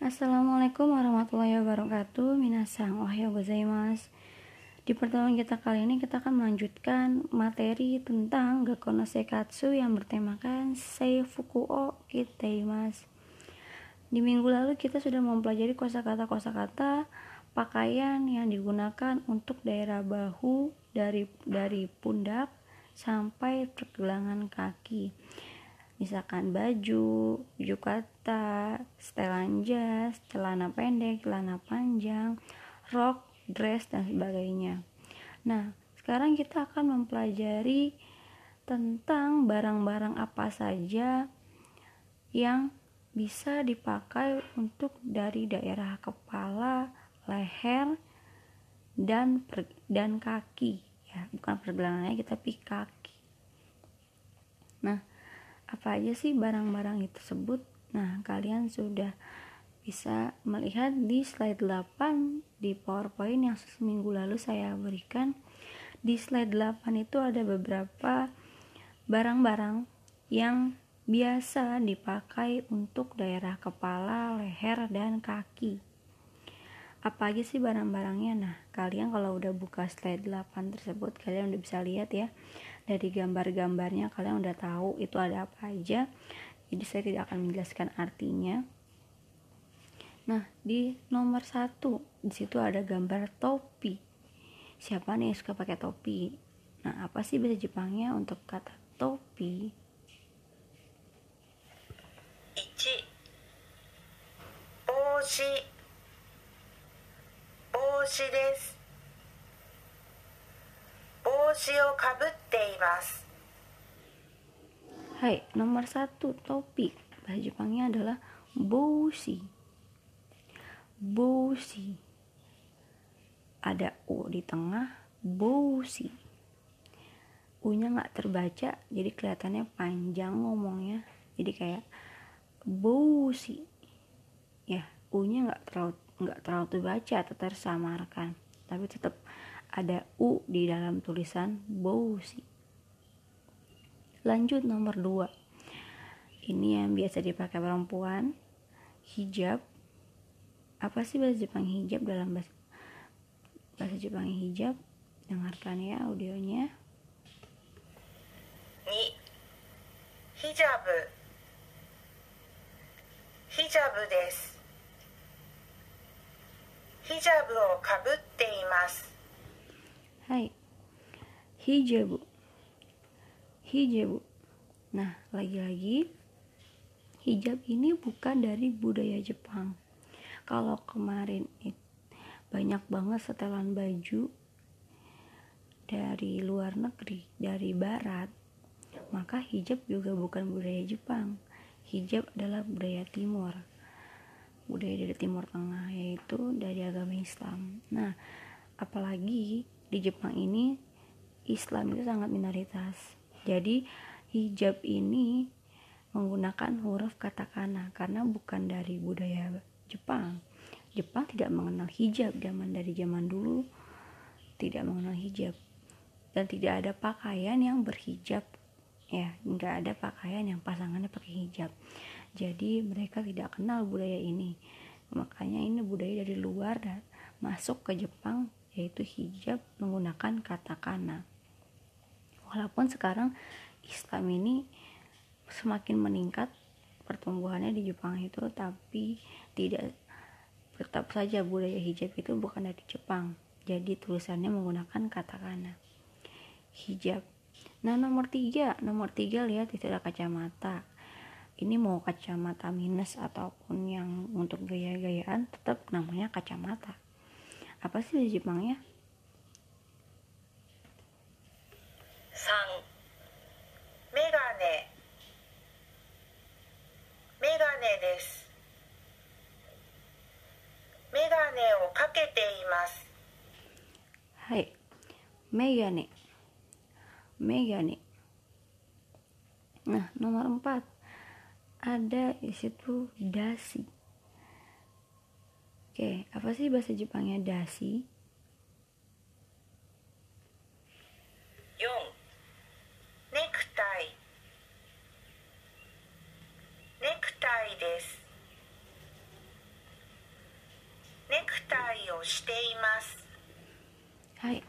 Assalamualaikum warahmatullahi wabarakatuh. Minasang ohayo gozaimasu Di pertemuan kita kali ini kita akan melanjutkan materi tentang Gakono Sekatsu yang bertemakan Seifuku o Kiteimasu Di minggu lalu kita sudah mempelajari kosakata-kosakata pakaian yang digunakan untuk daerah bahu dari dari pundak sampai pergelangan kaki misalkan baju, yukata, setelan jas, celana pendek, celana panjang, rok, dress dan sebagainya. Nah, sekarang kita akan mempelajari tentang barang-barang apa saja yang bisa dipakai untuk dari daerah kepala, leher, dan per, dan kaki ya, bukan pergelangannya kita tapi kaki. Nah, apa aja sih barang-barang itu tersebut? Nah kalian sudah bisa melihat di slide 8 di powerpoint yang seminggu lalu saya berikan. Di slide 8 itu ada beberapa barang-barang yang biasa dipakai untuk daerah kepala, leher, dan kaki apa aja sih barang-barangnya? Nah kalian kalau udah buka slide 8 tersebut kalian udah bisa lihat ya. Dari gambar-gambarnya kalian udah tahu itu ada apa aja. Jadi saya tidak akan menjelaskan artinya. Nah di nomor satu di situ ada gambar topi. Siapa nih suka pakai topi? Nah apa sih bahasa Jepangnya untuk kata topi? Ichi Boshi Boshi desu 帽子をかぶっています Hai, nomor satu topi bahasa Jepangnya adalah boshi. Boshi. Ada u di tengah, boshi. U-nya nggak terbaca, jadi kelihatannya panjang ngomongnya. Jadi kayak boshi. Ya, U-nya nggak terlalu nggak terlalu terbaca atau tersamarkan, tapi tetap ada U di dalam tulisan Bousi. Lanjut nomor 2. Ini yang biasa dipakai perempuan, hijab. Apa sih bahasa Jepang hijab dalam bahasa, bahasa Jepang hijab? Dengarkan ya audionya. Ni hijab hijab desu. Hijab をかぶっています。 Hai. Hijabu. Hijabu. Nah, lagi-lagi hijab ini bukan dari budaya Jepang. Kalau kemarin it, banyak banget setelan baju dari luar negeri, dari barat, maka hijab juga bukan budaya Jepang. Hijab adalah budaya timur. Budaya dari Timur Tengah yaitu dari agama Islam. Nah, apalagi di Jepang ini Islam itu sangat minoritas. Jadi hijab ini menggunakan huruf katakana karena bukan dari budaya Jepang. Jepang tidak mengenal hijab zaman dari zaman dulu tidak mengenal hijab dan tidak ada pakaian yang berhijab ya nggak ada pakaian yang pasangannya pakai hijab jadi mereka tidak kenal budaya ini makanya ini budaya dari luar dan masuk ke Jepang yaitu hijab menggunakan katakana. Walaupun sekarang Islam ini semakin meningkat pertumbuhannya di Jepang itu tapi tidak tetap saja budaya hijab itu bukan dari Jepang. Jadi tulisannya menggunakan katakana. Hijab. Nah nomor tiga, nomor tiga lihat itu ada kacamata ini mau kacamata minus ataupun yang untuk gaya-gayaan tetap namanya kacamata. Apa sih di Jepangnya? Sang. Megane. Megane desu. Megane o kakete imasu. Hai. Megane. Megane. Nah nomor 4 ada di situ dasi. Oke, apa sih bahasa Jepangnya dasi? Hai.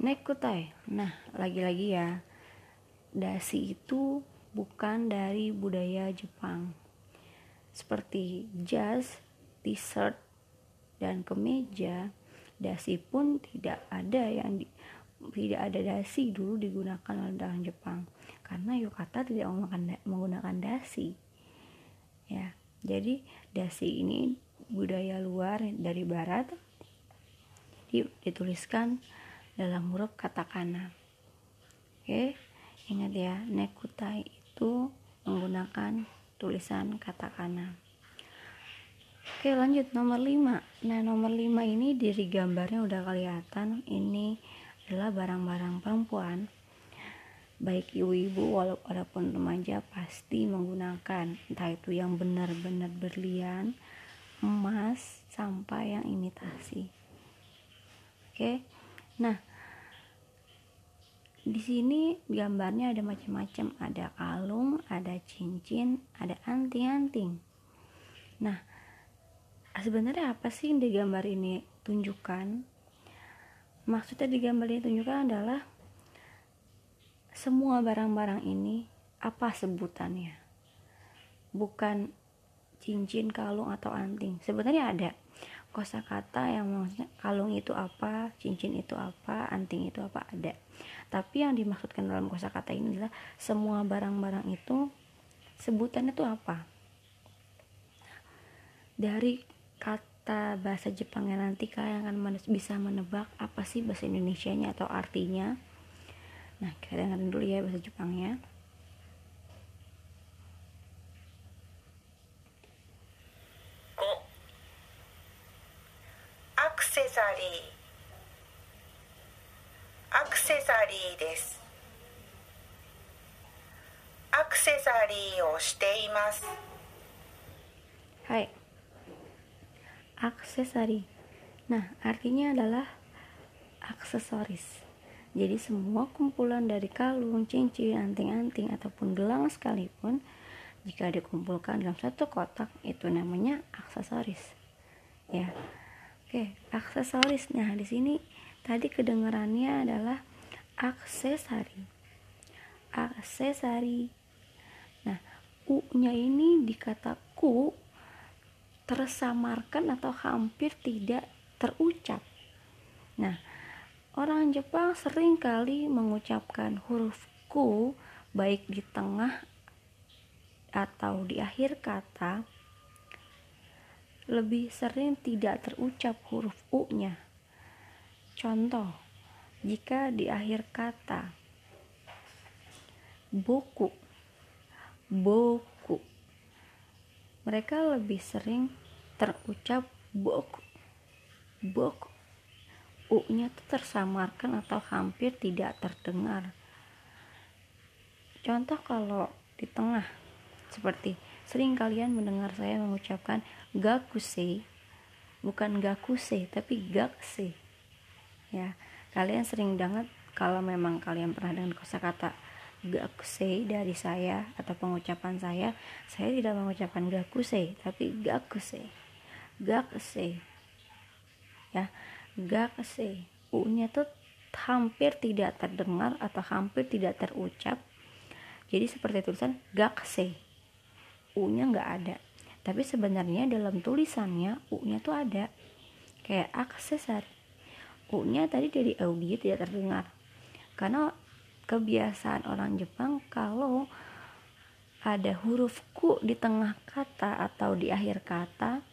Necktie. Nah, lagi-lagi ya. Dasi itu bukan dari budaya Jepang. Seperti jas, t-shirt, dan kemeja, dasi pun tidak ada yang di, tidak ada dasi dulu digunakan oleh orang Jepang. Karena yukata tidak menggunakan dasi. Ya jadi dasi ini budaya luar dari barat dituliskan dalam huruf katakana. Oke ingat ya nekutai itu menggunakan tulisan katakana Oke lanjut. Nomor 5 Nah nomor 5 ini dari gambarnya udah kelihatan. Ini adalah barang-barang perempuan. Baik ibu-ibu walaupun remaja pasti menggunakan. Entah itu yang benar-benar berlian emas sampai yang imitasi. Oke? Nah di sini gambarnya ada macam-macam. Ada kalung ada cincin ada anting-anting. Nah sebenarnya apa sih yang di gambar ini tunjukkan? Maksudnya di gambar ini tunjukkan adalah semua barang-barang ini apa sebutannya? Bukan cincin kalung atau anting. Sebenarnya ada kosakata yang maksudnya kalung itu apa cincin itu apa anting itu apa ada. Tapi yang dimaksudkan dalam kosakata ini adalah semua barang-barang itu sebutannya itu apa? Dari kata bahasa Jepangnya nanti kalian akan bisa menebak apa sih bahasa Indonesia-nya atau artinya. Nah kita dengerin dulu ya bahasa Jepangnya Aksesari. Aksesari です。アクセサリーをしています。 Hai aksesori nah artinya adalah aksesoris jadi semua kumpulan dari kalung, cincin, anting-anting ataupun gelang sekalipun jika dikumpulkan dalam satu kotak itu namanya aksesoris ya oke aksesoris nah di sini tadi kedengarannya adalah aksesari. Aksesari. Nah u nya ini di ku tersamarkan atau hampir tidak terucap. Nah, orang Jepang sering kali mengucapkan huruf ku baik di tengah atau di akhir kata lebih sering tidak terucap huruf u-nya. Contoh, jika di akhir kata boku boku mereka lebih sering terucap boku boku u nya tuh tersamarkan atau hampir tidak terdengar contoh kalau di tengah seperti sering kalian mendengar saya mengucapkan gakuse bukan gakuse tapi gakse ya kalian sering banget kalau memang kalian pernah dengar kosakata gakuse dari saya atau pengucapan saya saya tidak mengucapkan gakuse tapi gakuse gakuse ya gakuse u nya tuh hampir tidak terdengar atau hampir tidak terucap. Jadi seperti tulisan gakse u nya nggak ada tapi sebenarnya dalam tulisannya u nya tuh ada. Kayak aksesori u nya tadi dari audio tidak terdengar. Karena kebiasaan orang Jepang kalau ada huruf ku di tengah kata atau di akhir kata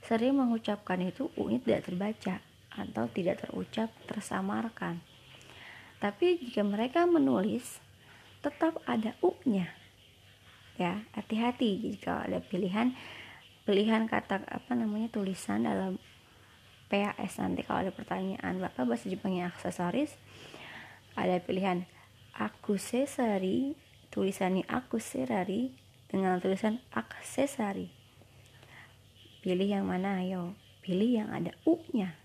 sering mengucapkan itu u nya tidak terbaca atau tidak terucap tersamarkan. Tapi jika mereka menulis tetap ada u nya ya hati-hati jika ada pilihan. Pilihan kata apa namanya tulisan dalam PAS nanti. Kalau ada pertanyaan bapak bahasa Jepangnya aksesoris ada pilihan akusesari tulisannya akuserari dengan tulisan aksesari pilih yang mana? Ayo pilih yang ada u nya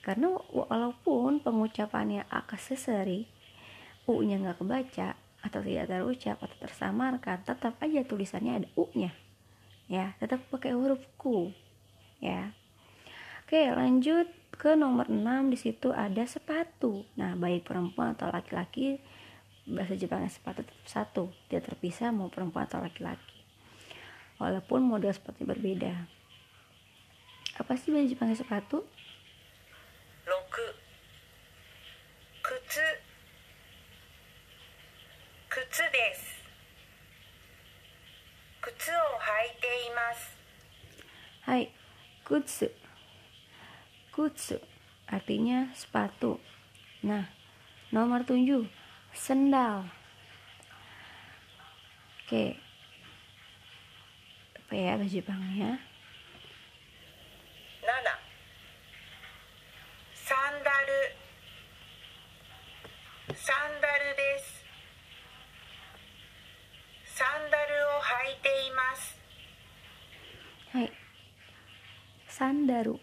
karena walaupun pengucapannya aksesari u nya nggak kebaca atau tidak terucap atau tersamarkan tetap aja tulisannya ada u nya ya tetap pakai huruf ku ya Oke, lanjut ke nomor 6 di situ ada sepatu. Nah, baik perempuan atau laki-laki bahasa Jepangnya sepatu tetap satu, tidak terpisah mau perempuan atau laki-laki. Walaupun model sepatu berbeda. Apa sih bahasa Jepangnya sepatu? artinya sepatu. Nah, nomor 7 sendal. Oke. Apa ya bahasa Jepangnya? Nana. Sandal. Sandal desu. Sandal o haite imasu. Hai. Sandaru.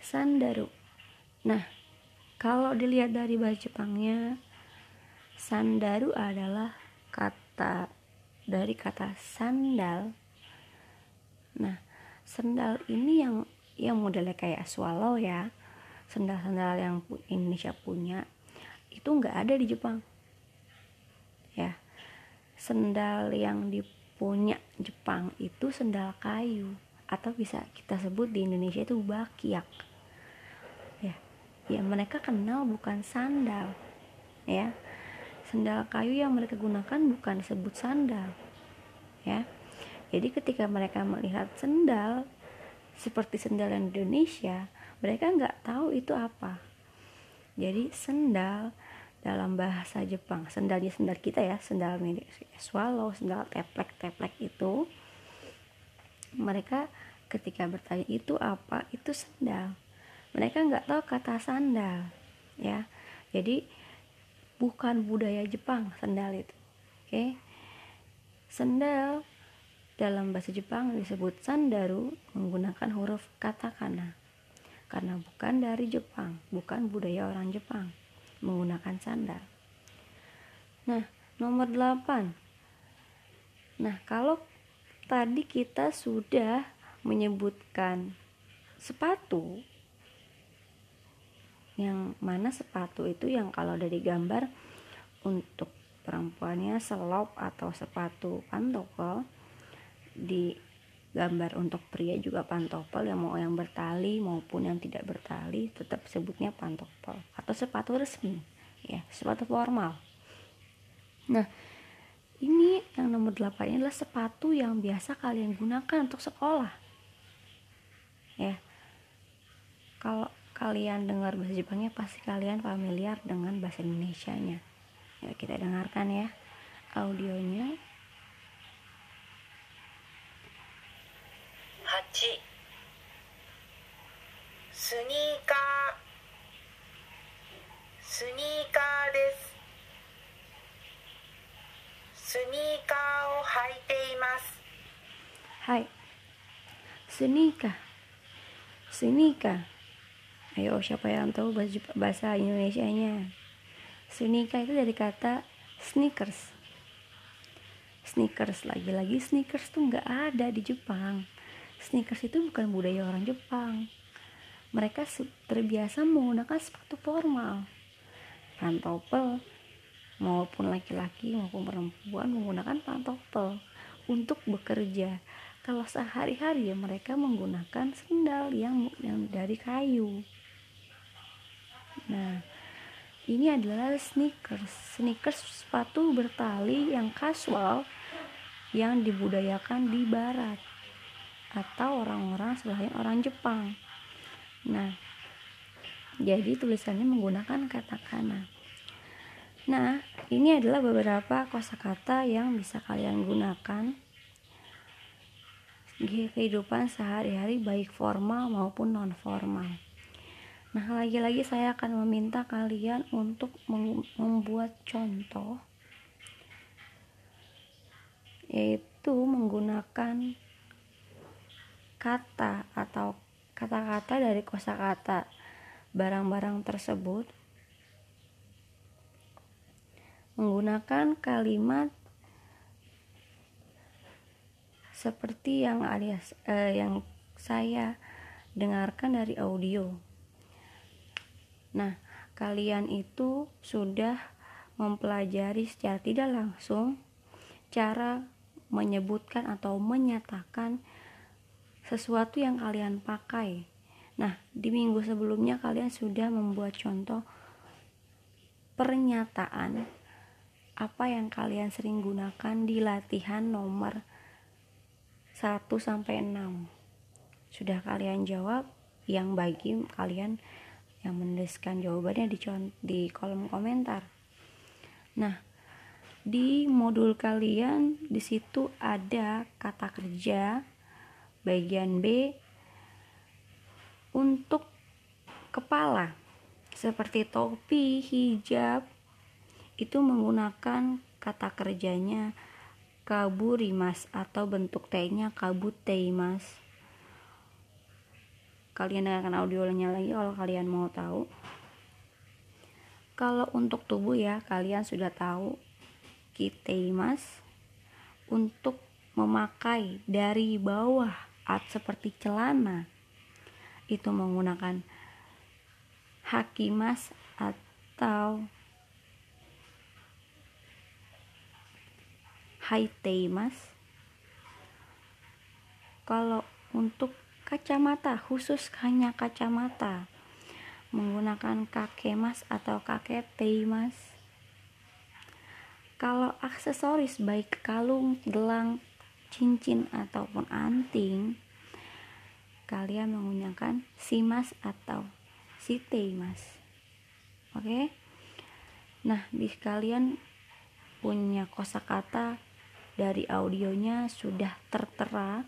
Sandaru. Nah, kalau dilihat dari bahasa Jepangnya, sandaru adalah kata dari kata sandal. Nah, sandal ini yang yang modelnya kayak swallow ya. Sandal-sandal yang Indonesia punya itu nggak ada di Jepang. Ya. Sendal yang dipunya Jepang itu sendal kayu atau bisa kita sebut di Indonesia itu bakiak. Ya. Mereka kenal bukan sandal. Ya. Sendal kayu yang mereka gunakan bukan disebut sandal. Ya. Jadi ketika mereka melihat sendal seperti di Indonesia, mereka nggak tahu itu apa. Jadi sendal dalam bahasa Jepang, sendalnya sendal kita ya, sendal milik swallow, sendal teplek-teplek itu, mereka ketika bertanya itu apa, itu sendal. Mereka nggak tahu kata sandal, ya. Jadi bukan budaya Jepang sendal itu, oke? Sendal dalam bahasa Jepang disebut sandaru menggunakan huruf katakana karena bukan dari Jepang, bukan budaya orang Jepang menggunakan sandal. Nah, nomor 8. Nah, kalau tadi kita sudah menyebutkan sepatu yang mana sepatu itu yang kalau dari gambar untuk perempuannya selop atau sepatu pantofel di gambar untuk pria juga pantofel yang mau yang bertali maupun yang tidak bertali tetap sebutnya pantofel atau sepatu resmi ya sepatu formal. Nah ini yang nomor 8 ini adalah sepatu yang biasa kalian gunakan untuk sekolah ya. Kalau kalian dengar bahasa Jepangnya pasti kalian familiar dengan bahasa Indonesia nya ya kita dengarkan ya audionya 8スニーカースニーカーですスニーカーを履いています Hai Sunika Sunika Ayo siapa yang tahu bahasa, Indonesia nya Sunika itu dari kata sneakers. Sneakers lagi-lagi sneakers tuh nggak ada di Jepang. Sneakers itu bukan budaya orang Jepang. Mereka terbiasa menggunakan sepatu formal. Pantofel maupun laki-laki maupun perempuan menggunakan pantofel untuk bekerja. Kalau sehari-hari ya mereka menggunakan sendal yang yang dari kayu. Nah, ini adalah sneakers. Sneakers sepatu bertali yang kasual yang dibudayakan di barat atau orang-orang selain orang Jepang. Nah, jadi tulisannya menggunakan katakana. Nah, ini adalah beberapa kosakata yang bisa kalian gunakan di kehidupan sehari-hari baik formal maupun non formal. Nah, lagi-lagi saya akan meminta kalian untuk mem- membuat contoh yaitu menggunakan kata atau kata-kata dari kosakata barang-barang tersebut menggunakan kalimat seperti yang alias eh, yang saya dengarkan dari audio. Nah, kalian itu sudah mempelajari secara tidak langsung cara menyebutkan atau menyatakan sesuatu yang kalian pakai. Nah, di minggu sebelumnya kalian sudah membuat contoh pernyataan apa yang kalian sering gunakan di latihan nomor 1 sampai 6. Sudah kalian jawab yang bagi kalian yang menuliskan jawabannya di di kolom komentar. Nah, di modul kalian di situ ada kata kerja bagian B untuk kepala seperti topi, hijab itu menggunakan kata kerjanya kaburimas atau bentuk T-nya kabuteimas. Kalian dengarkan audionya lagi kalau kalian mau tahu. Kalau untuk tubuh ya, kalian sudah tahu kiteimas untuk memakai dari bawah atau seperti celana itu menggunakan hakimas atau haiteimas kalau untuk kacamata khusus hanya kacamata. Menggunakan kakemas atau kaketeimas kalau aksesoris baik kalung, gelang, cincin ataupun anting kalian menggunakan simas atau Site mas. Oke? Nah di kalian punya kosakata dari audionya sudah tertera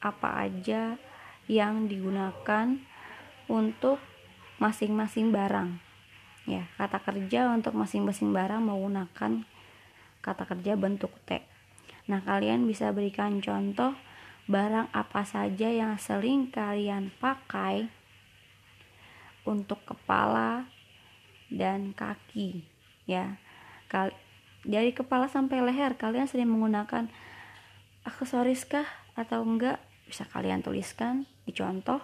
apa aja yang digunakan untuk masing-masing barang. Ya kata kerja untuk masing-masing barang menggunakan kata kerja bentuk T. Nah kalian bisa berikan contoh barang apa saja yang sering kalian pakai untuk kepala dan kaki ya. Dari kepala sampai leher kalian sering menggunakan aksesoris kah atau enggak bisa kalian tuliskan di contoh.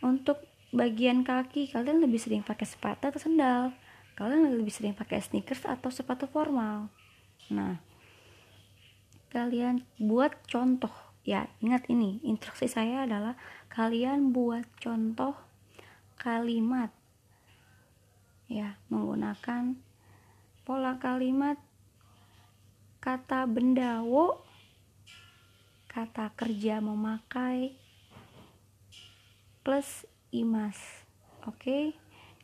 Untuk bagian kaki kalian lebih sering pakai sepatu atau sendal? Kalian lebih sering pakai sneakers atau sepatu formal? Nah kalian buat contoh. Ya ingat ini instruksi saya adalah kalian buat contoh kalimat. Ya menggunakan pola kalimat kata bendawo kata kerja memakai plus imas. Oke? Okay?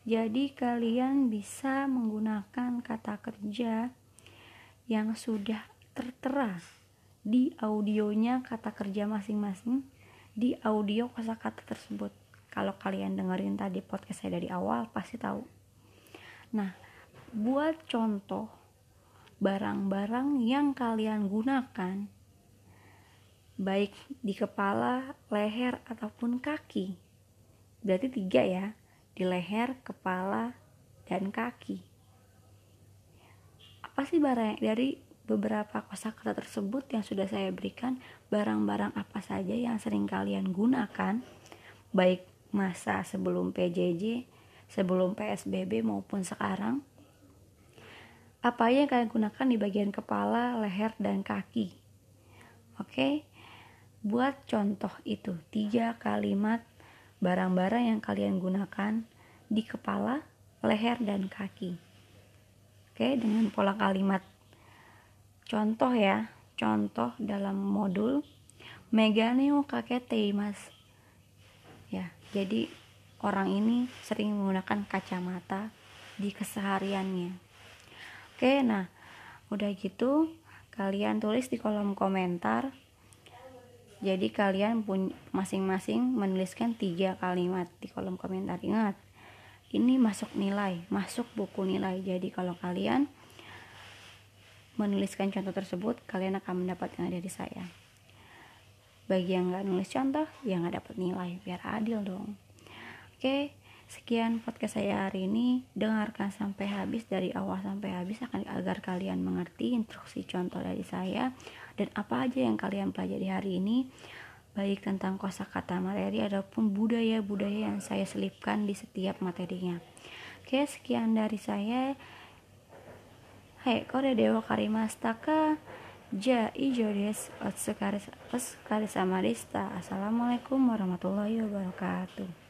jadi kalian bisa menggunakan kata kerja yang sudah tertera di audionya kata kerja masing-masing di audio kosakata tersebut. Kalau kalian dengerin tadi podcast saya dari awal pasti tahu. Nah buat contoh barang-barang yang kalian gunakan baik di kepala, leher ataupun kaki. Berarti tiga ya, di leher, kepala, dan kaki. Apa sih barang dari beberapa kosakata tersebut yang sudah saya berikan, barang-barang apa saja yang sering kalian gunakan, baik masa sebelum PJJ, sebelum PSBB maupun sekarang. Apa yang kalian gunakan di bagian kepala, leher, dan kaki. Oke, buat contoh itu tiga kalimat barang-barang yang kalian gunakan di kepala, leher, dan kaki. Oke, dengan pola kalimat contoh ya, contoh dalam modul Meganeo kakete mas ya jadi orang ini sering menggunakan kacamata di kesehariannya. Oke nah udah gitu kalian tulis di kolom komentar jadi kalian pun masing-masing menuliskan tiga kalimat di kolom komentar. Ingat ini masuk nilai masuk buku nilai. Jadi kalau kalian menuliskan contoh tersebut kalian akan mendapatkan dari saya. Bagi yang nggak nulis contoh ya nggak dapat nilai. Biar adil dong. Oke sekian podcast saya hari ini dengarkan sampai habis dari awal sampai habis akan agar kalian mengerti instruksi contoh dari saya dan apa aja yang kalian pelajari hari ini baik tentang kosakata materi ataupun budaya-budaya yang saya selipkan di setiap materinya. Oke, sekian dari saya. Hai, kore dewa karimastaka. Ja ijo des. Otsukare sama desta. Assalamualaikum warahmatullahi wabarakatuh.